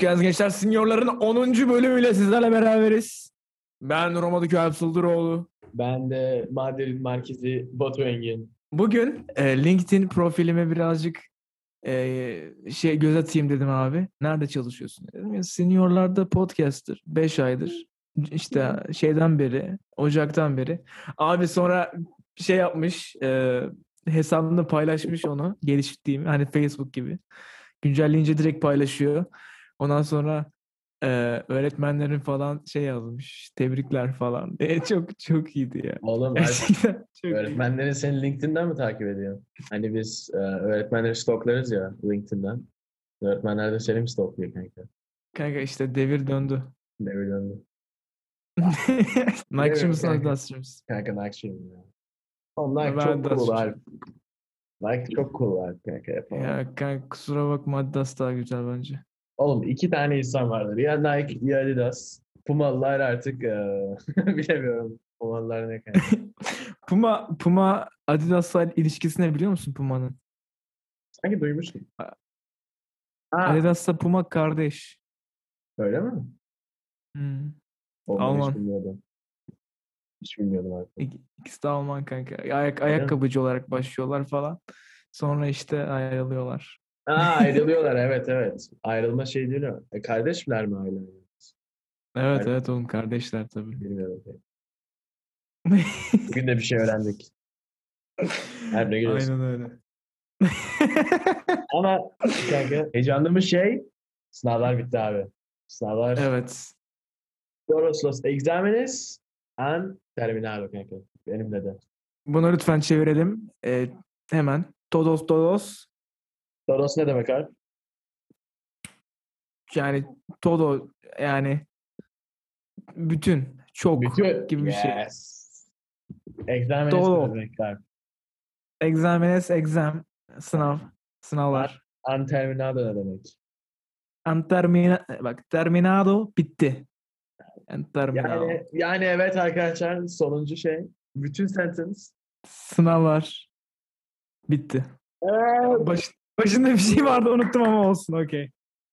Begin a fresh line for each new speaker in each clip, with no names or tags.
geldiniz gençler. Seniorların 10. bölümüyle sizlerle beraberiz. Ben Romadaki Alp Sıldıroğlu.
Ben de Madrid merkezi Batu Engin.
Bugün e, LinkedIn profilime birazcık e, şey göz atayım dedim abi. Nerede çalışıyorsun? Dedim ya seniorlarda podcaster. 5 aydır. İşte şeyden beri, Ocak'tan beri. Abi sonra şey yapmış, e, hesabında paylaşmış onu. Geliştirdiğim hani Facebook gibi. Güncelleyince direkt paylaşıyor. Ondan sonra e, öğretmenlerin falan şey yazmış. Tebrikler falan. E, çok çok iyiydi ya.
Oğlum
Gerçekten çok iyi.
öğretmenlerin seni LinkedIn'den mi takip ediyor? Hani biz e, öğretmenleri stoklarız ya LinkedIn'den. Öğretmenler de seni mi stokluyor kanka?
Kanka işte devir döndü.
Devir döndü.
Nike'cı mısın
kanka.
Adidas'cı mısın?
Kanka Nike'çıyım ya. Oğlum Nike
Ben
çok cool. Alp. Nike çok cool Alp kanka yapamam.
Ya kanka kusura bakma Adidas daha güzel bence.
Oğlum iki tane insan vardır. Ya Nike ya Adidas. Pumalılar artık e, bilemiyorum. Pumalılar ne kanka.
Puma Puma Adidas'la ilişkisi ne biliyor musun Puma'nın?
Sanki duymuştum.
Adidas'la Puma kardeş.
öyle mi?
Hmm.
Oğlum,
Alman.
Hiç bilmiyordum. Hiç bilmiyordum artık.
İk- İkisi de Alman kanka. Ayak, ayakkabıcı olarak başlıyorlar falan. Sonra işte ayrılıyorlar.
Aa ayrılıyorlar evet evet. Ayrılma şey değil mi? E, kardeşler mi aile?
Evet
Aynen.
evet oğlum kardeşler tabii.
Bilmiyorum. Bugün de bir şey öğrendik. Her ne gülüyorsun.
Aynen öyle.
Ama kanka heyecanlı şey. Sınavlar bitti abi. Sınavlar.
evet.
Todos los exámenes han terminado kanka. Benimle de.
Bunu lütfen çevirelim. Ee, hemen. Todos todos.
Todos ne demek abi?
Yani todo yani bütün çok
Bütün.
gibi bir şey.
Yes. Exámenes
Todo.
ne demek abi?
Examenes, exam, sınav, sınavlar.
Han terminado ne demek?
And termina, bak terminado bitti. And terminado.
Yani, yani evet arkadaşlar sonuncu şey. Bütün sentence.
Sınavlar bitti.
Evet.
Baş, başında bir şey vardı unuttum ama olsun okey.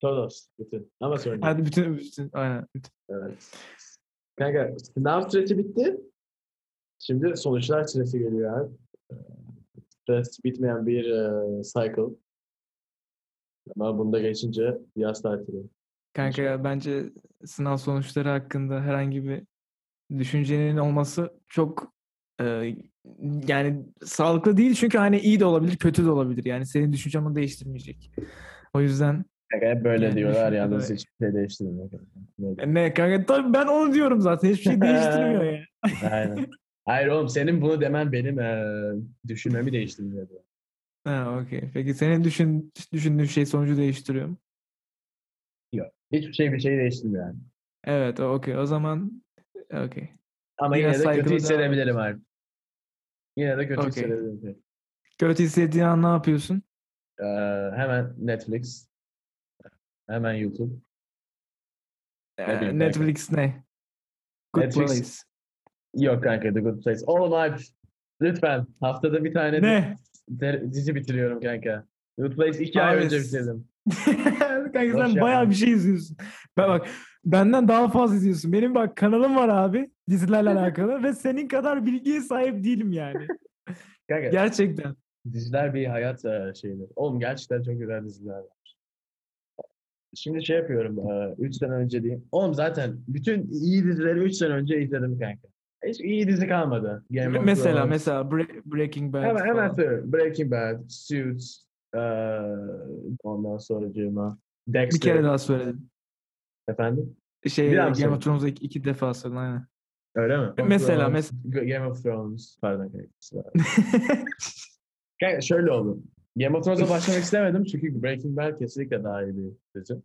Todos. Bütün. Ama sorun.
Hadi bütün, bütün aynen. Bütün.
Evet. Kanka sınav süreci bitti. Şimdi sonuçlar süresi geliyor abi. Ee, Stres bitmeyen bir e, cycle. Ama bunda geçince yaz tatili.
Kanka bence sınav sonuçları hakkında herhangi bir düşüncenin olması çok e, yani sağlıklı değil çünkü hani iyi de olabilir kötü de olabilir yani senin düşüncen onu değiştirmeyecek. O yüzden
Kanka böyle
Yani
diyorlar yalnız hiçbir şey değiştirmiyor. Ne-
kanka tabii ben onu diyorum zaten hiçbir şey değiştirmiyor ya.
Aynen. Hayır oğlum senin bunu demen benim e, düşünmemi değiştirmiyor.
Ha okey. Peki senin düşün, düşündüğün şey sonucu değiştiriyor mu?
Hiçbir şey bir şey değiştirmiyor yani.
Evet o- okey o zaman okey.
Ama
Yine
yine, de kötü hissedebilirim abi. Yine de kötü
Okey.
hissedebilirim.
Kötü hissettiğin an ne yapıyorsun?
Ee, hemen Netflix. Hemen YouTube.
Ee,
bileyim kanka.
Netflix ne? Good
Netflix-
Place.
Yok kanka The Good Place. Oğlum abi lütfen haftada bir tane
Ne?
de- dizi bitiriyorum kanka. The Good Place iki
Abi,
ay önce bitirdim.
Kanka
Boş
sen bayağı bir şey izliyorsun. Ben bak benden daha fazla izliyorsun. Benim bak kanalım var abi dizilerle alakalı ve senin kadar bilgiye sahip değilim yani.
Kanka
Gerçekten.
diziler bir hayat e, şeyidir. Oğlum gerçekten çok güzel diziler var. Şimdi şey yapıyorum. 3 sene önce diyeyim. Oğlum zaten bütün iyi dizileri 3 sene önce izledim kanka. Hiç iyi dizi kalmadı. Game of
Mesela
Thrones.
mesela Bre- Breaking Bad
Hemen, hemen söylüyorum. Breaking Bad, Suits, eee ondan sonra
Bir
Dexter.
kere daha söyledim.
Efendim?
Şey
Bir
Game of Thrones'u iki, iki defa söyledim aynen.
Öyle mi?
Mesela,
Thrones, Game of Thrones. Pardon. Kanka şöyle oldu. Game of Thrones'a başlamak istemedim çünkü Breaking Bad kesinlikle daha iyi bir dizi.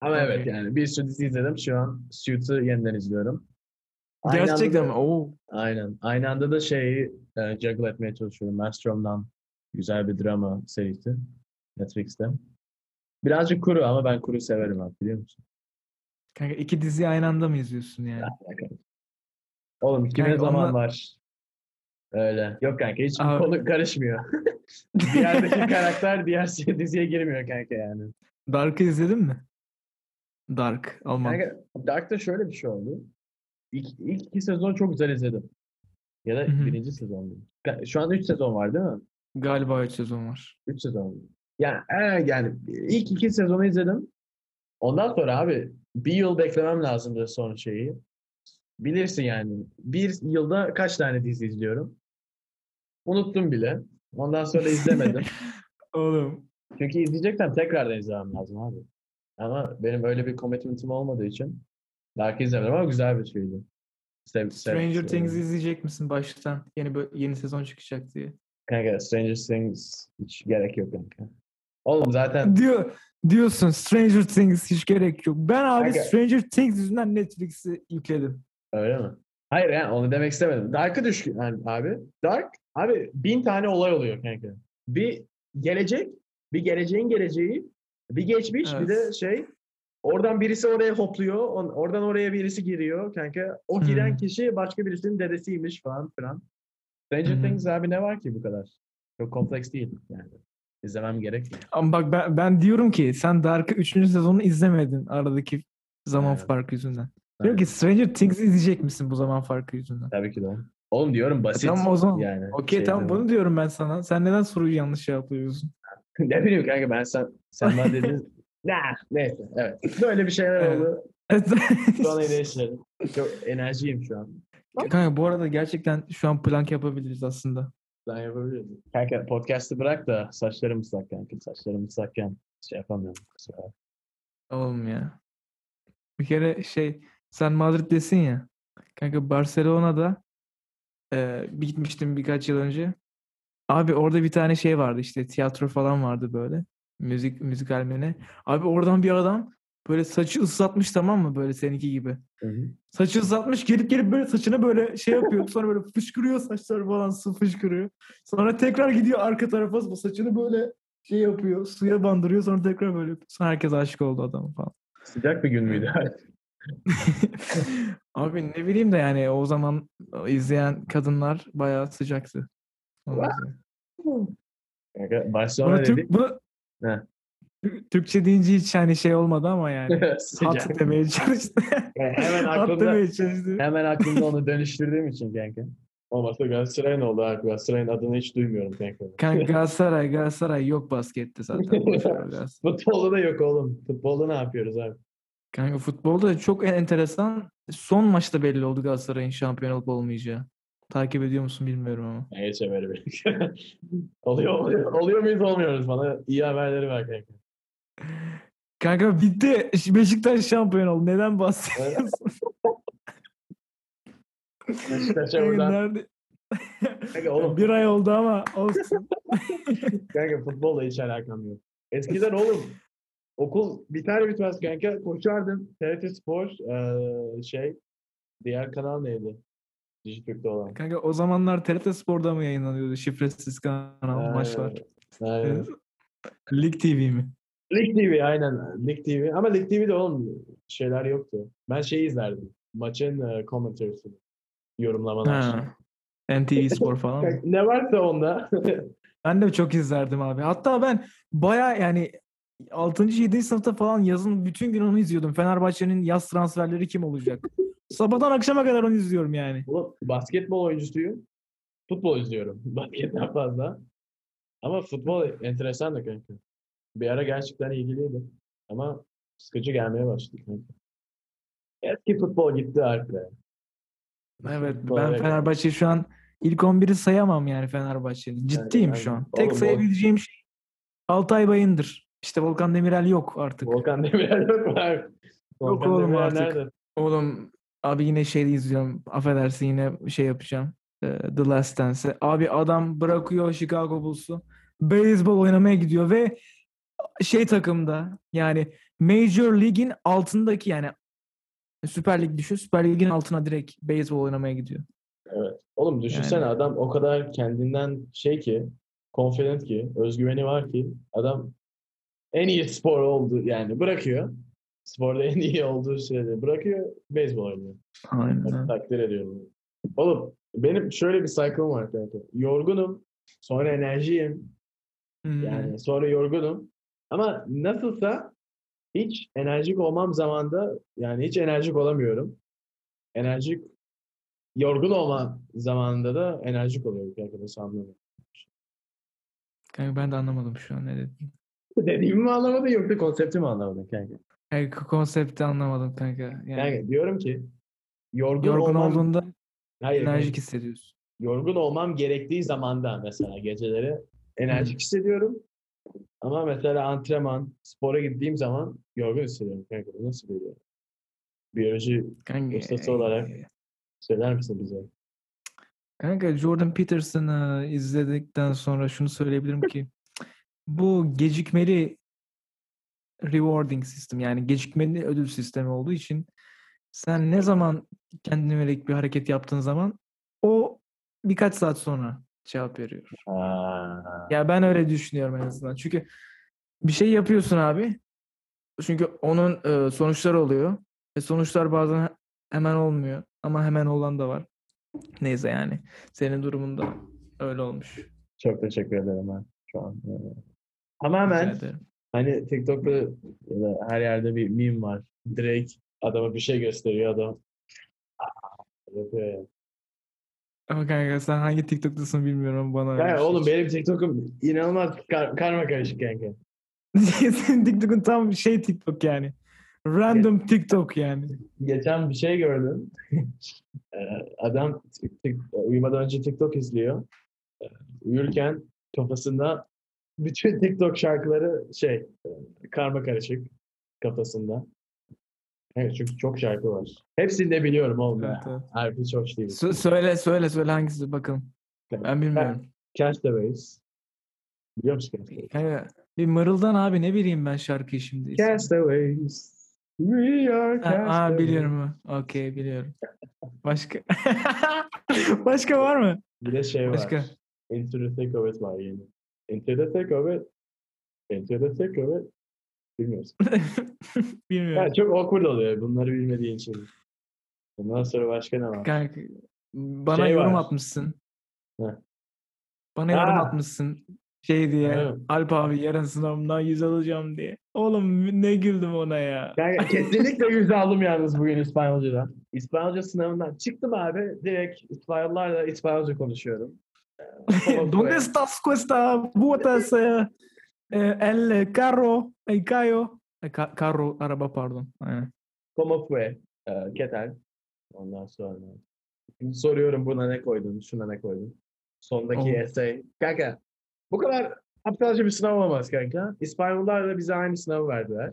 Ama evet
Okey.
yani bir sürü dizi izledim. Şu an Suits'ı yeniden izliyorum. Aynı
Gerçekten mi? Oo.
Aynen. Aynı anda da şeyi e, juggle etmeye çalışıyorum. Maelstrom'dan güzel bir drama serisi Netflix'te. Birazcık kuru ama ben kuru severim abi biliyor musun?
Kanka iki diziyi aynı anda mı izliyorsun yani?
Oğlum kime
Kanka
zaman
onunla-
var? Öyle. Yok kanka hiç
Abi-
konu karışmıyor. Diğerdeki karakter diğer şey- diziye girmiyor kanka yani.
Dark'ı izledin mi? Dark Alman.
Kanka Dark'ta şöyle bir şey oldu. İlk, ilk iki sezon çok güzel izledim. Ya da
Hı hı.
birinci sezondu. Şu anda üç sezon var değil mi?
Galiba 3 sezon var.
Üç sezon. Yani, yani ilk iki sezonu izledim. Ondan sonra abi bir yıl beklemem lazımdı son şeyi. Bilirsin yani. Bir yılda kaç tane dizi izliyorum? Unuttum bile. Ondan sonra izlemedim.
Oğlum.
Çünkü izleyeceksem tekrardan izlemem lazım abi. Ama benim öyle bir commitment'ım olmadığı için Dark izlemedim ama güzel bir şeydi. Sev,
Stranger
sev-
Things izleyecek misin baştan? Yeni yeni sezon çıkacak diye.
Kanka Stranger Things hiç gerek yok kanka. Oğlum zaten
Diyor diyorsun Stranger Things hiç gerek yok. Ben abi
Kanka.
Stranger Things yüzünden Netflix'i yükledim.
öyle mi? Hayır yani onu demek istemedim. Dark'a düşkün yani abi. Dark abi bin tane olay oluyor kanka. Bir gelecek, bir geleceğin geleceği, bir geçmiş, bir de
Evet.
şey oradan birisi oraya hopluyor, on- oradan oraya birisi giriyor kanka. O giren
Hmm.
kişi başka birisinin dedesiymiş falan filan. Stranger
hı.
Things abi ne var ki bu kadar? Çok kompleks değil yani. İzlemem gerekmiyor.
Ama bak ben, ben diyorum ki sen Dark'ı 3. sezonunu izlemedin aradaki zaman
Evet.
farkı yüzünden. Diyorum ki Stranger Things'i izleyecek misin bu zaman farkı yüzünden?
Tabii ki de. Oğlum diyorum basit.
tamam o zaman.
Yani
Okey
şey
tamam bunu diyorum ben sana. Sen neden soruyu yanlış yapıyorsun?
ne bileyim kanka ben sen sen bana dedin. nah, neyse evet. Böyle bir şeyler
Evet.
oldu. Şu an iyileşiyorum. Çok enerjiyim şu an.
Kanka bu arada gerçekten şu an plank yapabiliriz aslında.
Ben yapabilirim. Kanka podcast'ı bırak da saçlarım ıslak kanka. Saçlarım ıslakken şey yapamıyorum. kusura.
Oğlum ya. Bir kere şey sen Madrid'desin ya. Kanka Barcelona'da e, bir gitmiştim birkaç yıl önce. Abi orada bir tane şey vardı işte tiyatro falan vardı böyle. Müzik müzikal mi ne? Abi oradan bir adam böyle saçı ıslatmış tamam mı böyle seninki gibi.
Hı hı.
Saçı ıslatmış gelip gelip böyle saçına böyle şey yapıyor. Sonra böyle fışkırıyor saçları falan su fışkırıyor. Sonra tekrar gidiyor arka tarafa saçını böyle şey yapıyor. Suya bandırıyor sonra tekrar böyle yapıyor. Sonra herkes aşık oldu adama falan.
Sıcak bir gün müydü?
Abi ne bileyim de yani o zaman izleyen kadınlar bayağı sıcaktı.
Barcelona
Bunu, Türk,
dedik.
bunu. Tür- Türkçe deyince hiç hani şey olmadı ama yani. Hat demeye çalıştı.
hemen
Hat
aklımda
demeye çalıştı.
hemen aklımda onu dönüştürdüğüm için kanka. Olmazsa Galatasaray'ın oldu abi. Galatasaray'ın adını hiç duymuyorum kanka.
Kanka Galatasaray, Galatasaray yok baskette zaten. Galatasaray.
Futbolda da yok oğlum. Futbolda ne yapıyoruz abi?
Kanka futbolda çok enteresan. Son maçta belli oldu Galatasaray'ın şampiyon olup olmayacağı. Takip ediyor musun bilmiyorum ama.
Ne geçe böyle bir. oluyor, oluyor. Oluyor muyuz olmuyoruz bana. iyi haberleri ver kanka.
Kanka bitti. Beşiktaş şampiyon oldu. Neden bahsediyorsun?
Beşiktaş'a
Kanka
buradan.
nerede?
Kanka oğlum.
Bir ay oldu ama olsun.
Kanka futbolla hiç alakam yok. Eskiden oğlum okul biter bitmez kanka koşardım. TRT Spor eee, şey diğer kanal neydi? Dijitürk'te olan.
Kanka o zamanlar TRT Spor'da mı yayınlanıyordu şifresiz kanal maçlar?
Aynen.
Lig TV mi?
Lig TV aynen. Lig TV. Ama Lig TV'de oğlum şeyler yoktu. Ben şey izlerdim. Maçın e, commentary'sini. Yorumlamalar.
Ha. NTV Spor falan
Ne varsa onda.
Ben de çok izlerdim abi. Hatta ben baya yani 6. 7. sınıfta falan yazın bütün gün onu izliyordum. Fenerbahçe'nin yaz transferleri kim olacak? Sabahtan akşama kadar onu izliyorum yani.
Oğlum, basketbol oyuncusuyum. Futbol izliyorum. Basketten fazla. Ama futbol enteresan da kanka. Bir ara gerçekten ilgiliydim. Ama sıkıcı gelmeye başladı. Eski futbol gitti artık. be.
Evet
Futbol,
ben. Fenerbahçe şu an ilk 11'i sayamam yani Fenerbahçe'nin. Ciddiyim
aynen.
şu an. Tek
oğlum.
sayabileceğim şey Altay Bayındır. İşte Volkan Demirel yok artık.
Volkan Demirel yok mu? Volkan
oğlum
Demirel
artık.
nerede?
Oğlum abi yine şey izliyorum. Affedersin yine şey yapacağım. Ee, The Last Dance'i. Abi adam bırakıyor Chicago Bulls'u. Beyzbol oynamaya gidiyor ve şey takımda yani Major Lig'in altındaki yani Süper Lig düşün. Süper Lig'in altına direkt beyzbol oynamaya gidiyor.
Evet. Oğlum düşünsene
Yani-
adam o kadar kendinden şey ki, confident ki, özgüveni var ki adam en iyi spor oldu yani bırakıyor. Sporda en iyi olduğu sürede bırakıyor, beyzbol oynuyor.
Aynen.
Takdir ediyorum. Oğlum benim şöyle bir cycle'ım var kanka. Yorgunum, sonra enerjiyim,
Hmm.
yani sonra yorgunum. Ama nasılsa hiç enerjik olmam zamanda yani hiç enerjik olamıyorum. Enerjik yorgun olma zamanında da enerjik oluyorum kanka nasıl anlamıyorum.
Kanka ben de anlamadım şu an ne dedin.
Dediğimi mi anlamadın yoksa konsepti mi anlamadın kanka?
Kanka konsepti anlamadım kanka. Yani
Kanka diyorum ki yorgun,
yorgun
olmam,
olduğunda
Hayır, kanka.
enerjik hissediyorsun.
yorgun olmam gerektiği zamanda mesela geceleri enerjik hissediyorum. Ama mesela antrenman, spora gittiğim zaman yorgun hissediyorum kanka. Nasıl bir biyoloji
Kanka,
Ustası olarak.
e,
söyler misin bize?
Kanka Jordan Peterson'ı izledikten sonra şunu söyleyebilirim ki bu gecikmeli rewarding sistem yani gecikmeli ödül sistemi olduğu için sen ne zaman kendine yönelik bir hareket yaptığın zaman o birkaç saat sonra cevap veriyor.
Aa,
Ya ben öyle düşünüyorum en azından. Çünkü bir şey yapıyorsun abi. Çünkü onun e, sonuçları oluyor. Ve sonuçlar bazen hemen olmuyor. Ama hemen olan da var. Neyse yani. Senin durumunda öyle olmuş.
çok teşekkür ederim ben şu an. Ee, Tamamen
ederim.
hani TikTok'ta ya da her yerde bir meme var. Direkt adama bir şey gösteriyor adam. Aa, yapıyor ya.
Ama kanka sen hangi TikTok'tasın bilmiyorum ama bana öyle bir şey
oğlum benim TikTok'um inanılmaz kar- karma karışık kanka.
Senin TikTok'un tam şey TikTok yani. Random TikTok yani.
Geçen bir şey gördüm. Ee, Adam tik- tik- uyumadan önce TikTok izliyor. Ee, Uyurken kafasında bütün TikTok şarkıları şey e, karma karışık kafasında. Evet çünkü çok şarkı var. Hepsini de biliyorum oğlum.
Evet, evet.
Harbi hiç hoş değil.
Sö- söyle söyle söyle hangisi bakalım. Ben bilmiyorum.
Castaways. Biliyor musun Castaways?
Kanka bir mırıldan abi ne bileyim ben şarkıyı şimdi.
Castaways. We are
Ha, aa,
castaways.
biliyorum. Okey biliyorum. Başka Başka var mı?
Bir de şey
Başka.
var. Into the Thick of It var yeni. Into the Thick of It. Into the Thick of It. Bilmiyorsun.
Bilmiyorum.
Ya çok awkward oluyor bunları bilmediğin için. Bundan sonra başka ne var?
Kanka bana
Şey
yorum
var.
atmışsın.
Heh.
Bana yorum atmışsın. Şey diye.
Evet.
Alp abi yarın sınavımdan 100 alacağım diye. Oğlum ne güldüm ona ya.
Kanka kesinlikle yüz aldım yalnız bugün İspanyolcadan. İspanyolca sınavından çıktım abi. Direkt İspanyollarla İspanyolca konuşuyorum. Ee,
¿Dónde estás cuesta eh, el carro, el cayo? Eh, ca- carro, araba pardon. Aynen.
Como fue? Ee, ¿Qué tal? Ondan sonra soruyorum buna ne koydun, şuna ne koydun? Sondaki
Oh.
essay. Kanka bu kadar aptalca bir sınav olmaz kanka. İspanyollar da bize aynı sınavı verdiler.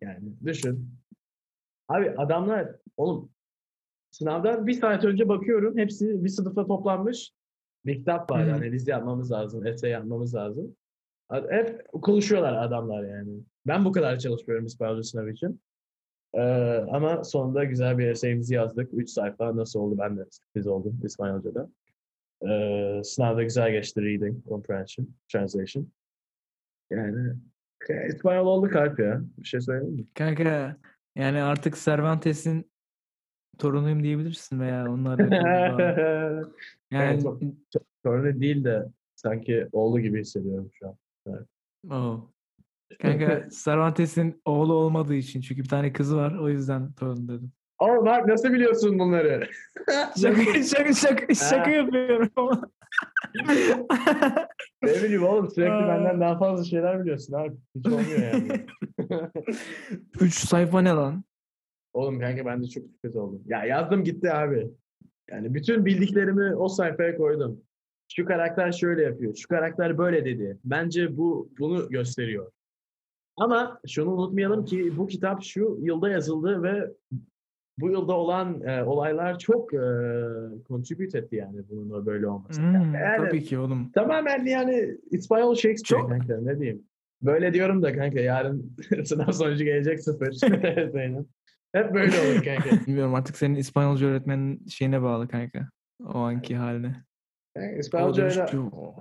Yani düşün. Abi adamlar oğlum sınavdan bir saat önce bakıyorum hepsi bir sınıfta toplanmış. Bir kitap var
Hı.
analiz yapmamız lazım, essay yapmamız lazım. Hep konuşuyorlar adamlar yani. Ben bu kadar çalışmıyorum İspanyolca sınavı için. Ee, ama sonunda güzel bir essayimizi yazdık. 3 sayfa nasıl oldu ben de sürpriz oldum İspanyolca'da. Ee, sınavda güzel geçti reading, comprehension, translation. Yani İspanyol oldu kalp ya. Bir şey söyleyeyim mi?
Kanka yani artık Cervantes'in torunuyum diyebilirsin veya bağ. Yani
çok- Sorun değil de sanki oğlu gibi hissediyorum şu an.
Oh. Kanka Cervantes'in oğlu olmadığı için çünkü bir tane kızı var o yüzden torun dedim.
Oh Mark nasıl biliyorsun bunları?
Şaka şaka şaka, şaka yapıyorum ama.
ne bileyim oğlum sürekli benden daha fazla şeyler biliyorsun abi. Hiç olmuyor yani.
Üç sayfa ne lan?
Oğlum kanka ben de çok sürpriz oldum. Ya yazdım gitti abi. Yani bütün bildiklerimi o sayfaya koydum. Şu karakter şöyle yapıyor. Şu karakter böyle dedi. Bence bu bunu gösteriyor. Ama şunu unutmayalım ki bu kitap şu yılda yazıldı ve bu yılda olan e, olaylar çok e, contribute etti yani bunun böyle olması.
Hmm,
Yani-
Tabii ki oğlum.
Tamamen yani İspanyol Shakespeare
Çok-
kanka ne diyeyim. Böyle diyorum da kanka yarın sınav sonucu gelecek sıfır. Hep böyle olur kanka.
Bilmiyorum artık senin İspanyolca öğretmenin şeyine bağlı kanka. O anki haline.
Yani İspanyolcayla,
ki, "O."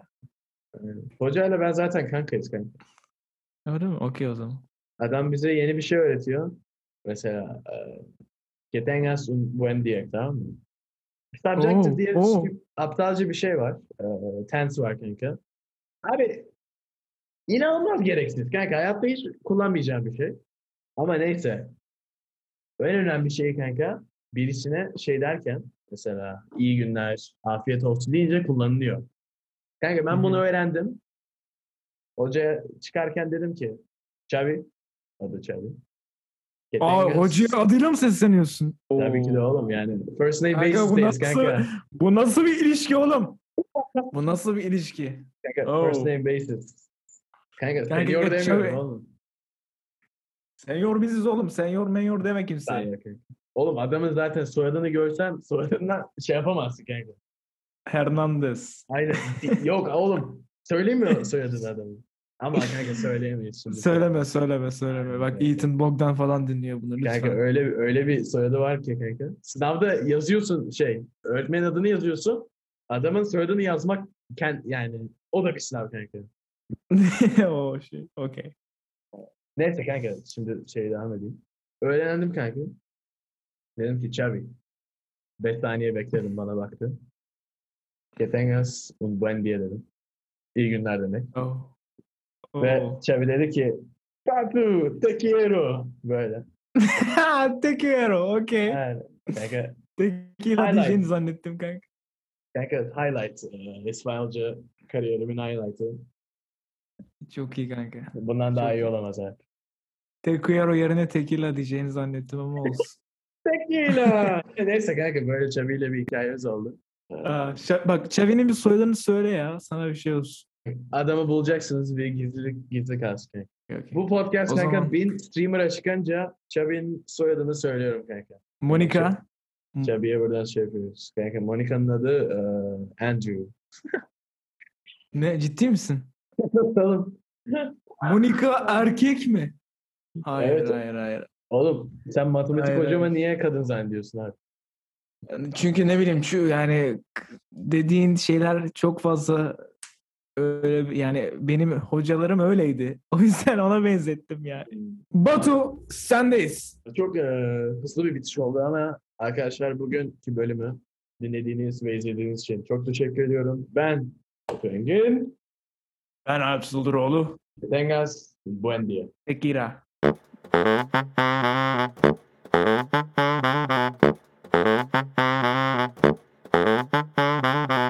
hocayla ben zaten kankayız kanka.
Öyle mi? Okey o zaman.
Adam bize yeni bir şey öğretiyor. Mesela e, que tengas un buen día tamam mı? Subjective
Oo,
diye bir- aptalca bir şey var. E, tense var kanka. Abi inanılmaz gereksiz kanka. Hayatta hiç kullanmayacağım bir şey. Ama neyse. En önemli şey kanka birisine şey derken mesela iyi günler, afiyet olsun deyince kullanılıyor. Kanka ben bunu öğrendim. Hocaya çıkarken dedim ki Çavi, adı Çavi.
Aa hocaya adıyla mı sesleniyorsun?
Tabii ki de oğlum yani. First name
Kanka, bu
basis'teyiz
nasıl-
kanka.
Bu nasıl bir ilişki oğlum? Bu nasıl bir ilişki?
Kanka first
Oh.
name basis. Kanka
Kanka,
senior
Çavi-
demiyorum oğlum.
Senyor biziz oğlum. Senyor menyor deme kimseye.
Hayır, kanka. Oğlum adamın zaten soyadını görsen soyadından şey yapamazsın kanka.
Hernandez.
Aynen. Yok oğlum. Söylemiyor soyadını adamın. Ama kanka söyleyemeyiz şimdi.
Söyleme söyleme söyleme. Bak
Aynen.
Ethan Bogdan falan dinliyor bunu lütfen.
Kanka öyle öyle bir soyadı var ki kanka. Sınavda yazıyorsun şey, öğretmenin adını yazıyorsun. Adamın soyadını yazmak kend, yani o da bir sınav kanka.
o şey. Okey.
Neyse kanka şimdi şey devam edeyim. Öğrendim kanka. Dedim ki Xavi. 5 saniye bekledim bana baktı. Que tengas un buen día dedim. İyi günler demek.
Oh.
Ve
Oh.
Xavi dedi ki Papu, te quiero. Böyle.
Te quiero. Okey.
Yani, kanka,
Tequila diyeceğini zannettim kanka.
kanka highlight. e, İspanyolca kariyerimin highlight'ı.
Çok iyi kanka.
Bundan daha iyi
iyi.
olamaz abi.
Te quiero yerine tequila diyeceğini zannettim ama olsun.
Tequila. Neyse kanka böyle Xavi ile bir hikayemiz oldu.
Aa, bak Xavi'nin bir soyadını söyle ya. Sana bir şey olsun.
Adamı bulacaksınız ve gizli gizli kalsın.
Okey.
Bu podcast
O
kanka
zaman-
bin streamer'a çıkınca Xavi'nin soyadını söylüyorum kanka.
Monica.
Xavi'ye buradan şey yapıyoruz. Kanka Monica'nın adı e, Andrew.
Ne ciddi misin? Monica erkek mi? Hayır
Evet.
hayır hayır.
Oğlum sen matematik
Hayır,
hocama niye kadın zannediyorsun abi?
Çünkü ne bileyim şu yani dediğin şeyler çok fazla öyle yani benim hocalarım öyleydi. O yüzden ona benzettim yani. Batu sendeyiz.
Çok e, hızlı bir bitiş oldu ama arkadaşlar bugünkü bölümü dinlediğiniz ve izlediğiniz için çok teşekkür ediyorum. Ben Engin.
Ben Alp Sıldıroğlu.
Tengas. Buen día.
Tekira.
Thank you.